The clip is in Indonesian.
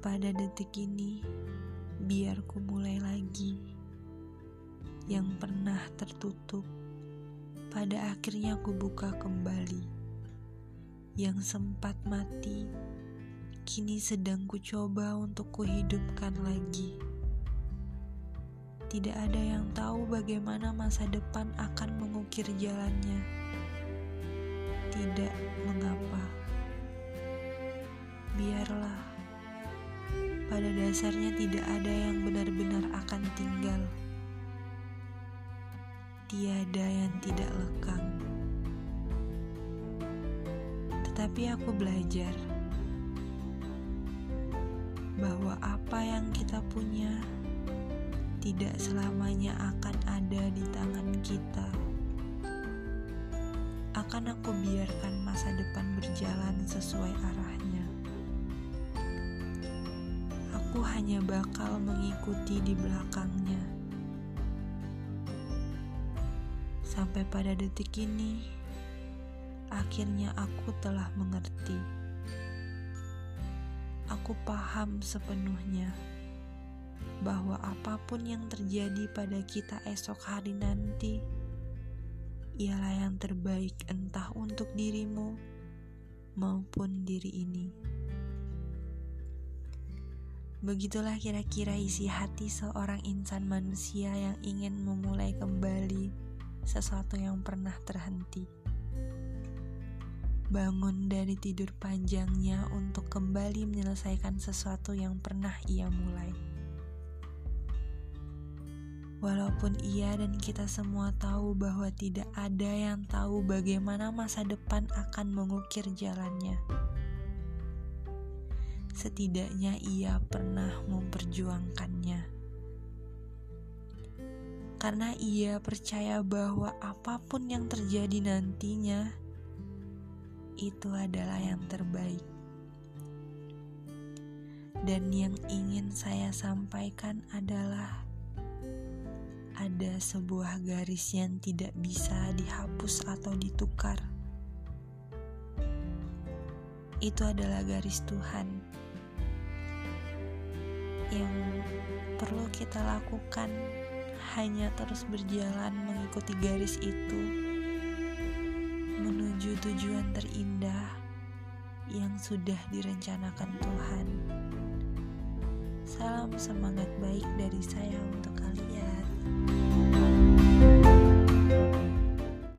pada detik ini, biar ku mulai lagi. Yang pernah tertutup, pada akhirnya ku buka kembali. Yang sempat mati, kini sedang ku coba untuk kuhidupkan lagi. Tidak ada yang tahu bagaimana masa depan akan mengukir jalannya. Tidak mengapa. Biarlah pada dasarnya tidak ada yang benar-benar akan tinggal. Tiada yang tidak lekang. Tetapi aku belajar bahwa apa yang kita punya tidak selamanya akan ada di tangan kita. Akan aku biarkan masa depan berjalan sesuai arahnya aku hanya bakal mengikuti di belakangnya. Sampai pada detik ini, akhirnya aku telah mengerti. Aku paham sepenuhnya bahwa apa pun yang terjadi pada kita esok hari nanti ialah yang terbaik entah untuk dirimu maupun diri ini. Begitulah kira-kira isi hati seorang insan manusia yang ingin memulai kembali sesuatu yang pernah terhenti. Bangun dari tidur panjangnya untuk kembali menyelesaikan sesuatu yang pernah ia mulai. Walaupun ia dan kita semua tahu bahwa tidak ada yang tahu bagaimana masa depan akan mengukir jalannya setidaknya ia pernah memperjuangkannya. Karena ia percaya bahwa apa pun yang terjadi nantinya, itu adalah yang terbaik. Dan yang ingin saya sampaikan adalah ada sebuah garis yang tidak bisa dihapus atau ditukar. Itu adalah garis Tuhan yang perlu kita lakukan hanya terus berjalan mengikuti garis itu menuju tujuan terindah yang sudah direncanakan Tuhan. Salam semangat baik dari.